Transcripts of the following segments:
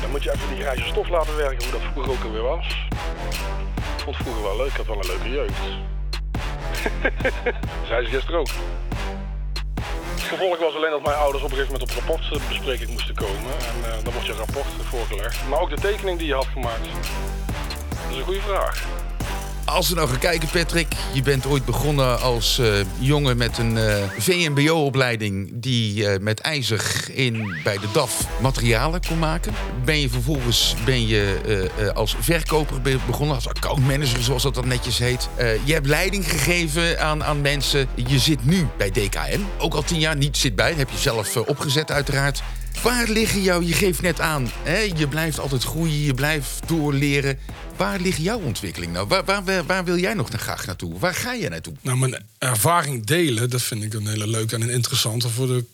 Dan moet je even die grijze stof laten werken, hoe dat vroeger ook alweer was. Ik vond het vroeger wel leuk, ik had wel een leuke jeugd. zei ze gisteren ook. Het gevolg was alleen dat mijn ouders op een gegeven moment op rapportbespreking moesten komen. En eh, dan wordt je rapport voorgelegd. Maar ook de tekening die je had gemaakt. Dat is een goede vraag. Als we nou gaan kijken, Patrick. Je bent ooit begonnen als eh, jongen met een eh, VMBO-opleiding... die eh, met ijzer in, bij de DAF materialen kon maken. Ben je vervolgens ben je, als verkoper be- begonnen, als accountmanager, zoals dat dan netjes heet. Je hebt leiding gegeven aan, aan mensen. Je zit nu bij DKN. Ook al tien jaar, niet zit bij. Heb je zelf opgezet uiteraard. Waar liggen jouw, je geeft net aan, hè, je blijft altijd groeien, je blijft doorleren. Waar ligt jouw ontwikkeling nou? Waar, waar, waar wil jij nog naar graag naartoe? Waar ga je naartoe? Nou, mijn ervaring delen, dat vind ik een hele leuke en een interessante voor de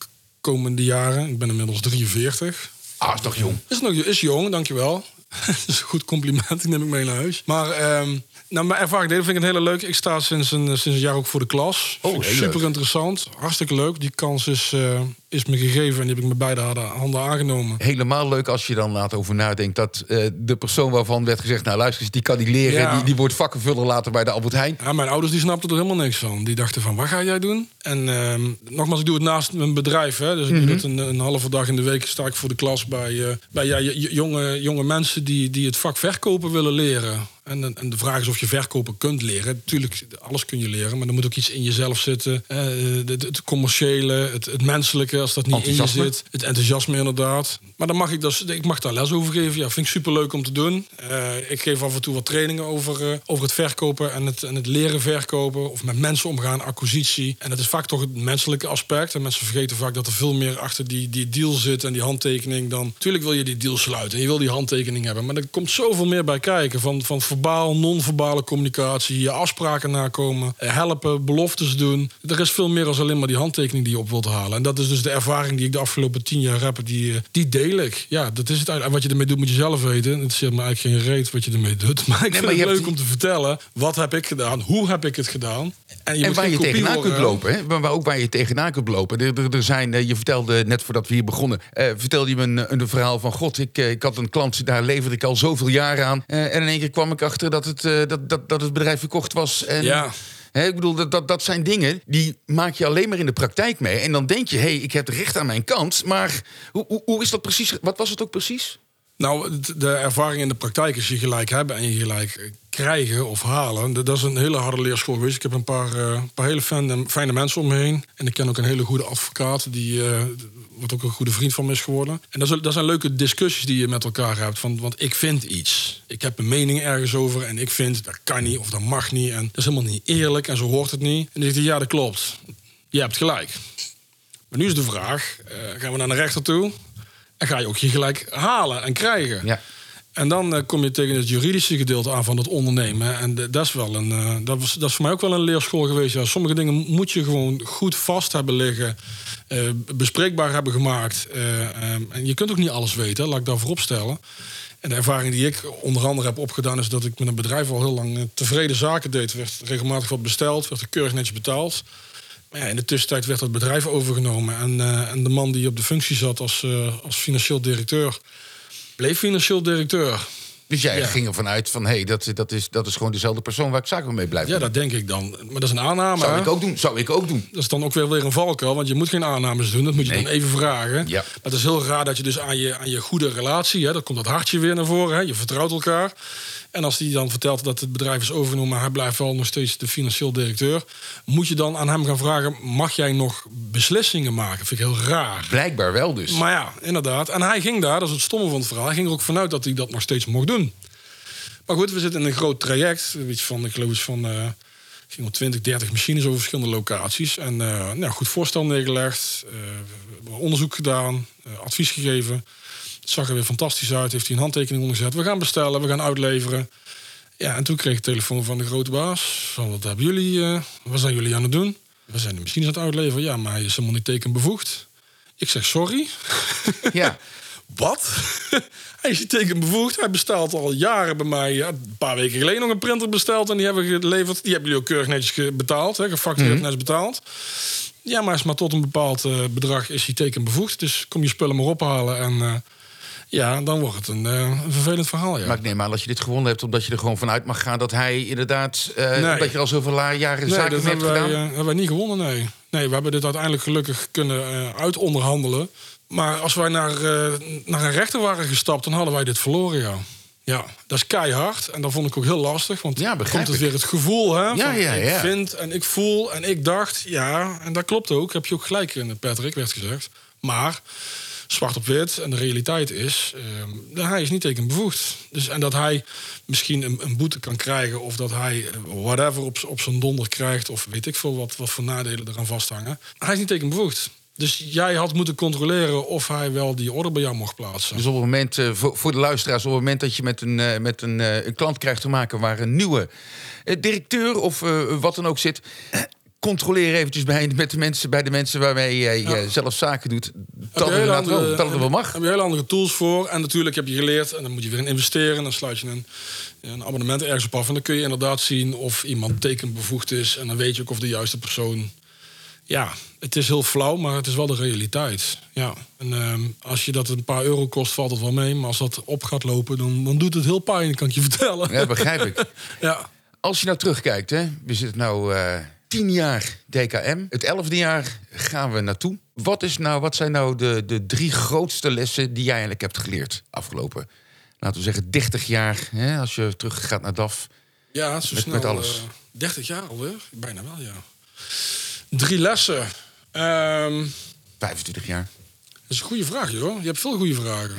komende jaren. Ik ben inmiddels 43. Ah, is toch jong? Is nog is jong, dankjewel. dat is een goed compliment, die neem ik mee naar huis. Maar ehm, nou, mijn ervaring delen vind ik een hele leuk. Ik sta sinds een, sinds een jaar ook voor de klas. Oh, super leuk. interessant. Hartstikke leuk. Die kans is, eh, is me gegeven en die heb ik met beide handen- aangenomen. Helemaal leuk als je dan laat over nadenkt dat eh, de persoon waarvan werd gezegd... nou luister eens, die kan niet leren, Ja. die, die wordt vakkenvuller later bij de Albert Heijn. Ja, mijn ouders die snapten er helemaal niks van. Die dachten van, wat ga jij doen? En ehm, nogmaals, ik doe het naast mijn bedrijf. Hè. Dus ik doe het een, een halve dag in de week. Sta ik voor de klas bij, eh, bij ja, jonge, jonge mensen die, die het vak verkopen willen leren. En, en de vraag is of je verkopen kunt leren. Natuurlijk, alles kun je leren. Maar er moet ook iets in jezelf zitten. Eh, het, het commerciële, het, het menselijke, als dat niet in je zit. Het enthousiasme inderdaad. Maar dan mag ik, dus, ik mag daar les over geven. Ja, vind ik superleuk om te doen. Eh, ik geef af en toe wat trainingen over, eh, over het verkopen en het, en het leren verkopen. Of met mensen omgaan, acquisitie. En dat is vaak toch het menselijke aspect. En mensen vergeten vaak dat er veel meer achter die, die deal zit en die handtekening dan... Tuurlijk wil je die deal sluiten en je wil die handtekening hebben. Maar er komt zoveel meer bij kijken. Van, van verbaal, non-verbale communicatie, je afspraken nakomen, eh, helpen, beloftes doen. Er is veel meer dan alleen maar die handtekening die je op wilt halen. En dat is dus de ervaring die ik de afgelopen tien jaar heb. Die, eh, die deel ik. Ja, dat is het. En wat je ermee doet moet je zelf weten. Het zit me eigenlijk geen reet wat je ermee doet. Maar ik vind maar je het hebt leuk om te vertellen. Wat heb ik gedaan? Hoe heb ik het gedaan? En, je en waar je tegenaan worden, kunt lopen, hè? Maar, ook waar je tegenaan kunt lopen. Er, er, er zijn, eh, je vertelde net voordat we hier begonnen, eh, vertelde je me een, een verhaal van God. Ik, eh, ik had een klant, daar leverde ik al zoveel jaren aan. Eh, en in één keer kwam ik dat het, eh, dat, dat, dat het bedrijf verkocht was. En, Ja. Hè, ik bedoel, dat, dat, dat zijn dingen die maak je alleen maar in de praktijk mee. En dan denk je, hé, hey, ik heb recht aan mijn kant. Maar hoe, hoe, hoe is dat precies? Wat was het ook precies? Nou, de ervaring in de praktijk is je gelijk hebben en je gelijk krijgen of halen. Dat is een hele harde leerschool geweest. Ik heb een paar, eh, paar hele fijne, mensen om me heen. En ik ken ook een hele goede advocaat, die eh, wat ook een goede vriend van me is geworden. En dat, zijn leuke discussies die je met elkaar hebt. Van, want ik vind iets. Ik heb een mening ergens over en ik vind dat kan niet of dat mag niet. En dat is helemaal niet eerlijk en zo hoort het niet. En dan zegt ja, dat klopt. Je hebt gelijk. Maar nu is de vraag, eh, gaan we naar de rechter toe? En ga je ook je gelijk halen en krijgen? Ja. En dan eh, kom je tegen het juridische gedeelte aan van het ondernemen. En dat is wel een. eh, dat, was, dat is voor mij ook wel een leerschool geweest. Ja, sommige dingen moet je gewoon goed vast hebben liggen. eh, bespreekbaar hebben gemaakt. eh, ehm, en je kunt ook niet alles weten, laat ik daar voorop stellen. En de ervaring die ik onder andere heb opgedaan, is dat ik met een bedrijf al heel lang tevreden zaken deed. Er werd regelmatig wat besteld, werd er keurig netjes betaald. Maar ja, in de tussentijd werd het bedrijf overgenomen. En, en de man die op de functie zat als, als financieel directeur, bleef financieel directeur. Dus jij Ja. ging ervan uit van, hé, hey, dat, dat, is, dat is gewoon dezelfde persoon waar ik zaken mee blijf Ja, doen. dat denk ik dan. Maar dat is een aanname. Zou hè? ik ook doen, zou ik ook doen. Dat is dan ook weer weer een valkuil, want je moet geen aannames doen. Dat moet je Nee. dan even vragen. Ja. Maar het is heel raar dat je dus aan je, aan je goede relatie... Hè, dat komt dat hartje weer naar voren, hè, je vertrouwt elkaar. En als die dan vertelt dat het bedrijf is overgenomen... maar hij blijft wel nog steeds de financieel directeur... moet je dan aan hem gaan vragen... mag jij nog beslissingen maken? vind ik heel raar. Blijkbaar wel dus. Maar ja, inderdaad. En hij ging daar, dat is het stomme van het verhaal... hij ging er ook vanuit dat hij dat nog steeds mocht doen. Maar goed, we zitten in een groot traject. Beetje van, ik geloof van... ging om 20, 30 machines over verschillende locaties. En eh, nou, goed voorstel neergelegd, eh, onderzoek gedaan, eh, advies gegeven. Het zag er weer fantastisch uit, heeft hij een handtekening ondergezet. We gaan bestellen, we gaan uitleveren. Ja, en toen kreeg ik telefoon van de grote baas. Van, wat hebben jullie, eh, wat zijn jullie aan het doen? We zijn de machines aan het uitleveren. Ja, maar hij is helemaal niet tekenbevoegd. Ik zeg sorry. Ja. Wat? hij is niet tekenbevoegd. Hij bestelt al jaren bij mij. Ja, een paar weken geleden nog een printer besteld. En die hebben we geleverd. Die hebben jullie ook keurig netjes betaald. Hè, gefactureerd netjes betaald. Ja, maar is maar tot een bepaald eh, bedrag is hij tekenbevoegd. Dus kom je spullen maar ophalen. En eh, Ja, dan wordt het een, uh, een vervelend verhaal. Ja. Maar ik neem aan als je dit gewonnen hebt, omdat je er gewoon vanuit mag gaan dat hij inderdaad. Uh, nee. Dat je al zoveel jaren nee, zaken dat hebt hebben gedaan. Wij, uh, hebben wij niet gewonnen, nee. Nee, we hebben dit uiteindelijk gelukkig kunnen uitonderhandelen. Maar als wij naar, naar een rechter waren gestapt, dan hadden wij dit verloren, ja. Ja, dat is keihard. En dat vond ik ook heel lastig. Want ja, komt het weer het gevoel, hè? Ja, ja, ja. Ik vind en ik voel en ik dacht, ja, en dat klopt ook. Heb je ook gelijk in, Patrick, werd gezegd. Maar zwart op wit. En de realiteit is, uh, dat hij is niet tekenbevoegd. Dus, en dat hij misschien een, een, boete kan krijgen... of dat hij eh, whatever op, op zijn donder krijgt... of weet ik veel wat, wat voor nadelen eraan vasthangen. Hij is niet tekenbevoegd. Dus jij had moeten controleren of hij wel die order bij jou mocht plaatsen. Dus op het moment, uh, voor, de luisteraars, op het moment dat je met een, uh, met een, een klant krijgt te maken waar een nieuwe directeur of wat dan ook zit, controleer eventjes bij, met de mensen, bij de mensen waarmee jij ja. zelf zaken doet. Dat, andere, wel, dat het wel mag. Heb je hele andere tools voor. En natuurlijk heb je geleerd. En dan moet je weer in investeren. Dan sluit je een, een abonnement ergens op af. En dan kun je inderdaad zien of iemand tekenbevoegd is. En dan weet je ook of de juiste persoon. Ja, het is heel flauw, maar het is wel de realiteit. Ja. En um, als je dat een paar euro kost, valt het wel mee. Maar als dat op gaat lopen, dan, dan doet het heel pijn, kan ik je vertellen. Ja, begrijp ik. ja. Als je nou terugkijkt, hè, we zitten nou uh, tien jaar DKM. Het elfde jaar gaan we naartoe. Wat, is nou, wat zijn nou de, de drie grootste lessen die jij eigenlijk hebt geleerd afgelopen, laten we zeggen, 30 jaar, hè, als je terug gaat naar DAF? Ja, zo met, snel. met alles. Uh, 30 jaar alweer? Bijna wel, ja. Drie lessen. Um, 25 jaar. Dat is een goede vraag, joh. Je hebt veel goede vragen.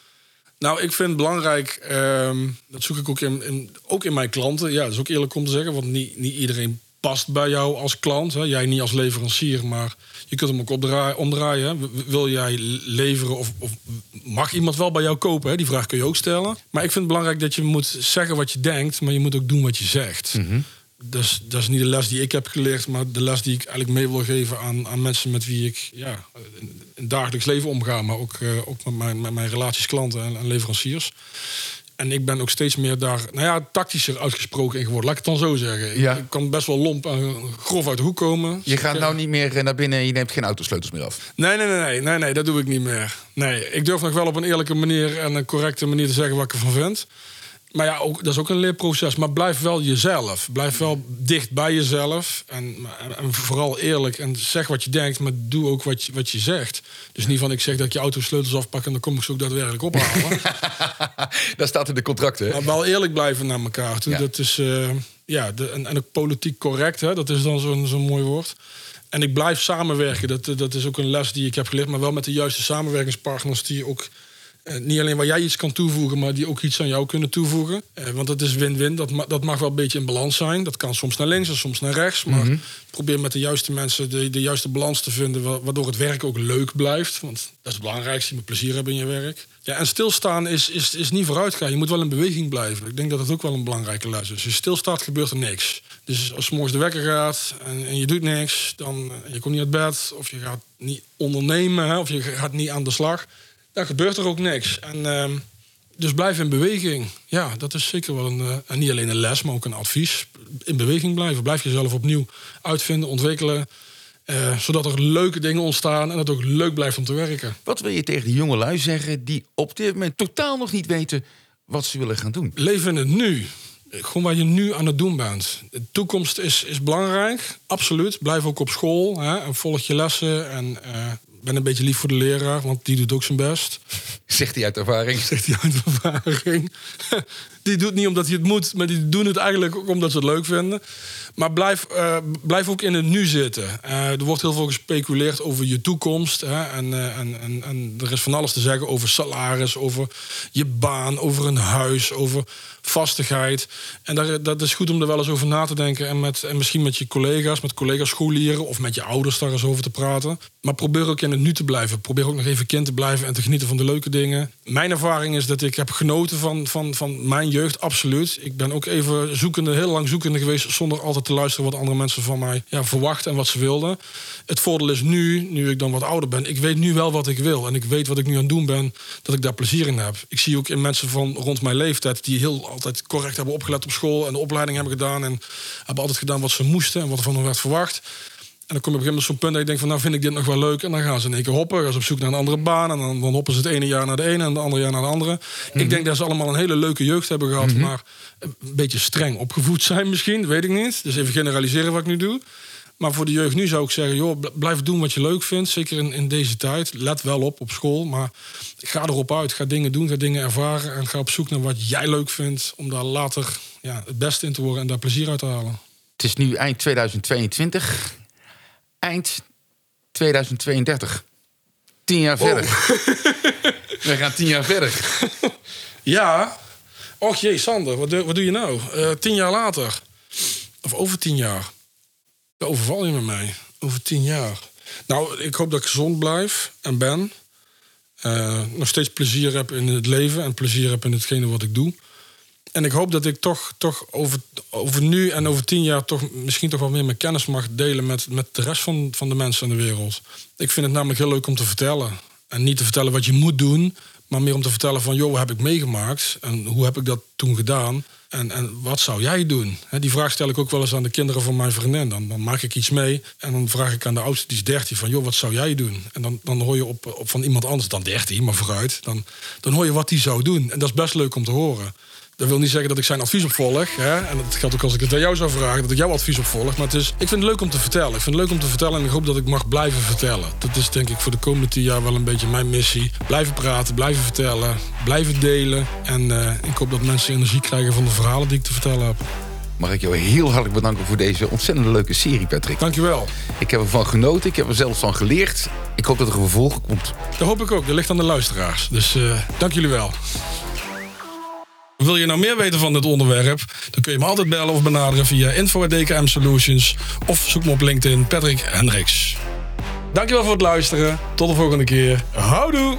nou, ik vind het belangrijk, um, dat zoek ik ook in, in, ook in mijn klanten. Ja, dat is ook eerlijk om te zeggen, want niet, niet iedereen past bij jou als klant. Hè. Jij niet als leverancier, maar je kunt hem ook opdraaien, omdraaien. Hè. Wil jij leveren of, of, mag iemand wel bij jou kopen? Hè? Die vraag kun je ook stellen. Maar ik vind het belangrijk dat je moet zeggen wat je denkt, maar je moet ook doen wat je zegt. Mm -hmm. Dus dat is niet de les die ik heb geleerd, maar de les die ik eigenlijk mee wil geven aan, aan mensen met wie ik ja, in het dagelijks leven omga, maar ook, uh, ook met, mijn, met mijn relaties, klanten en, en, leveranciers. En ik ben ook steeds meer daar, nou ja, tactischer uitgesproken in geworden. Laat ik het dan zo zeggen. Ja. Ik, kan best wel lomp en grof uit de hoek komen. Je gaat nou niet meer naar binnen en je neemt geen autosleutels meer af. Nee, nee, nee, nee, nee, nee, dat doe ik niet meer. Nee, ik durf nog wel op een eerlijke manier en een correcte manier te zeggen wat ik ervan vind. Maar ja, ook, dat is ook een leerproces. Maar blijf wel jezelf. Blijf wel dicht bij jezelf. En, en, vooral eerlijk. En zeg wat je denkt, maar doe ook wat je, wat je zegt. Dus niet van ik zeg dat ik je autosleutels afpak en dan kom ik ze ook daadwerkelijk ophalen. dat staat in de contracten. Maar wel eerlijk blijven naar elkaar toe. Ja. Dat is, uh, ja, de, en, en ook politiek correct. Hè? Dat is dan zo'n zo'n mooi woord. En ik blijf samenwerken. Dat, dat is ook een les die ik heb geleerd. Maar wel met de juiste samenwerkingspartners die ook niet alleen waar jij iets kan toevoegen, maar die ook iets aan jou kunnen toevoegen. Uh, want dat is win-win. Dat, ma dat mag wel een beetje in balans zijn. Dat kan soms naar links en soms naar rechts. Maar Mhm. probeer met de juiste mensen de, de juiste balans te vinden. wa- Waardoor het werk ook leuk blijft. Want dat is het belangrijkste. Je moet plezier hebben in je werk. Ja, en stilstaan is, is, is niet vooruitgaan. Je moet wel in beweging blijven. Ik denk dat dat ook wel een belangrijke les is. Als je stilstaat, gebeurt er niks. Dus als morgens de wekker gaat en, en je doet niks, dan eh, je komt niet uit bed of je gaat niet ondernemen hè, of je gaat niet aan de slag, dan gebeurt er ook niks. En, ehm, dus blijf in beweging. Ja, dat is zeker wel een, eh, en niet alleen een les, maar ook een advies. In beweging blijven. Blijf jezelf opnieuw uitvinden, ontwikkelen. eh, zodat er leuke dingen ontstaan en het ook leuk blijft om te werken. Wat wil je tegen die jonge lui zeggen die op dit moment totaal nog niet weten wat ze willen gaan doen? Leven in het nu. Gewoon wat je nu aan het doen bent. De toekomst is, is belangrijk, absoluut. Blijf ook op school hè, en volg je lessen. En eh, ben een beetje lief voor de leraar, want die doet ook zijn best. Zegt hij uit ervaring. Zegt hij uit ervaring. Die doet niet omdat hij het moet, maar die doen het eigenlijk ook omdat ze het leuk vinden. Maar blijf, eh, blijf ook in het nu zitten. Eh, er wordt heel veel gespeculeerd over je toekomst. Hè, en, eh, en, en, en er is van alles te zeggen over salaris, over je baan, over een huis, over vastigheid. En dat is goed om er wel eens over na te denken. En, met, en misschien met je collega's, met collega's scholieren of met je ouders daar eens over te praten. Maar probeer ook in het nu te blijven. Probeer ook nog even kind te blijven en te genieten van de leuke dingen. Mijn ervaring is dat ik heb genoten van, van, van mijn jeugd, absoluut. Ik ben ook even zoekende, heel lang zoekende geweest... zonder altijd te luisteren wat andere mensen van mij ja, verwachten en wat ze wilden. Het voordeel is nu, nu ik dan wat ouder ben... ik weet nu wel wat ik wil en ik weet wat ik nu aan het doen ben... dat ik daar plezier in heb. Ik zie ook in mensen van rond mijn leeftijd... die heel altijd correct hebben opgelet op school... en de opleiding hebben gedaan... en hebben altijd gedaan wat ze moesten en wat er van hen werd verwacht... dan kom je op een gegeven moment zo'n punt dat je denkt van nou vind ik dit nog wel leuk. En dan gaan ze in één keer hoppen, gaan ze op zoek naar een andere baan. En dan, dan hoppen ze het ene jaar naar de ene en het andere jaar naar de andere. Ik denk dat ze allemaal een hele leuke jeugd hebben gehad. Maar een beetje streng opgevoed zijn misschien, weet ik niet. Dus even generaliseren wat ik nu doe. Maar voor de jeugd nu zou ik zeggen, joh, bl- blijf doen wat je leuk vindt. Zeker in, in deze tijd. Let wel op op school. Maar ga erop uit. Ga dingen doen, ga dingen ervaren. En ga op zoek naar wat jij leuk vindt. Om daar later ja, het beste in te worden en daar plezier uit te halen. Het is nu eind 2022. Eind 2032. Tien jaar verder. We gaan tien jaar verder. Ja. Och jee, Sander, wat doe, wat doe je nou? Eh, tien jaar later. Of over tien jaar. Daar overval je met mij. Over tien jaar. Nou, ik hoop dat ik gezond blijf en ben. Eh, nog steeds plezier heb in het leven en plezier heb in hetgene wat ik doe. En ik hoop dat ik toch, toch over, over nu en over tien jaar toch misschien toch wel meer mijn kennis mag delen met, met de rest van, van de mensen in de wereld. Ik vind het namelijk heel leuk om te vertellen. En niet te vertellen wat je moet doen, maar meer om te vertellen van, joh, wat heb ik meegemaakt? En hoe heb ik dat toen gedaan? En, en wat zou jij doen? Die vraag stel ik ook wel eens aan de kinderen van mijn vriendin. Dan, dan maak ik iets mee en dan vraag ik aan de oudste, die is 13, van, joh, wat zou jij doen? En dan, dan hoor je op, op van iemand anders, dan 13, maar vooruit. Dan, dan hoor je wat die zou doen. En dat is best leuk om te horen. Dat wil niet zeggen dat ik zijn advies opvolg. Hè? En dat geldt ook als ik het aan jou zou vragen, dat ik jouw advies opvolg. Maar het is, ik vind het leuk om te vertellen. Ik vind het leuk om te vertellen en ik hoop dat ik mag blijven vertellen. Dat is denk ik voor de komende tien jaar wel een beetje mijn missie. Blijven praten, blijven vertellen, blijven delen. En eh, ik hoop dat mensen energie krijgen van de verhalen die ik te vertellen heb. Mag ik jou heel hartelijk bedanken voor deze ontzettend leuke serie, Patrick. Dankjewel. Ik heb ervan genoten, ik heb er zelfs van geleerd. Ik hoop dat er een vervolg komt. Dat hoop ik ook. Dat ligt aan de luisteraars. Dus eh, dank jullie wel. Wil je nou meer weten van dit onderwerp? Dan kun je me altijd bellen of benaderen via info.dkm Solutions of zoek me op LinkedIn Patrick Hendricks. Dankjewel voor het luisteren. Tot de volgende keer. Houdoe!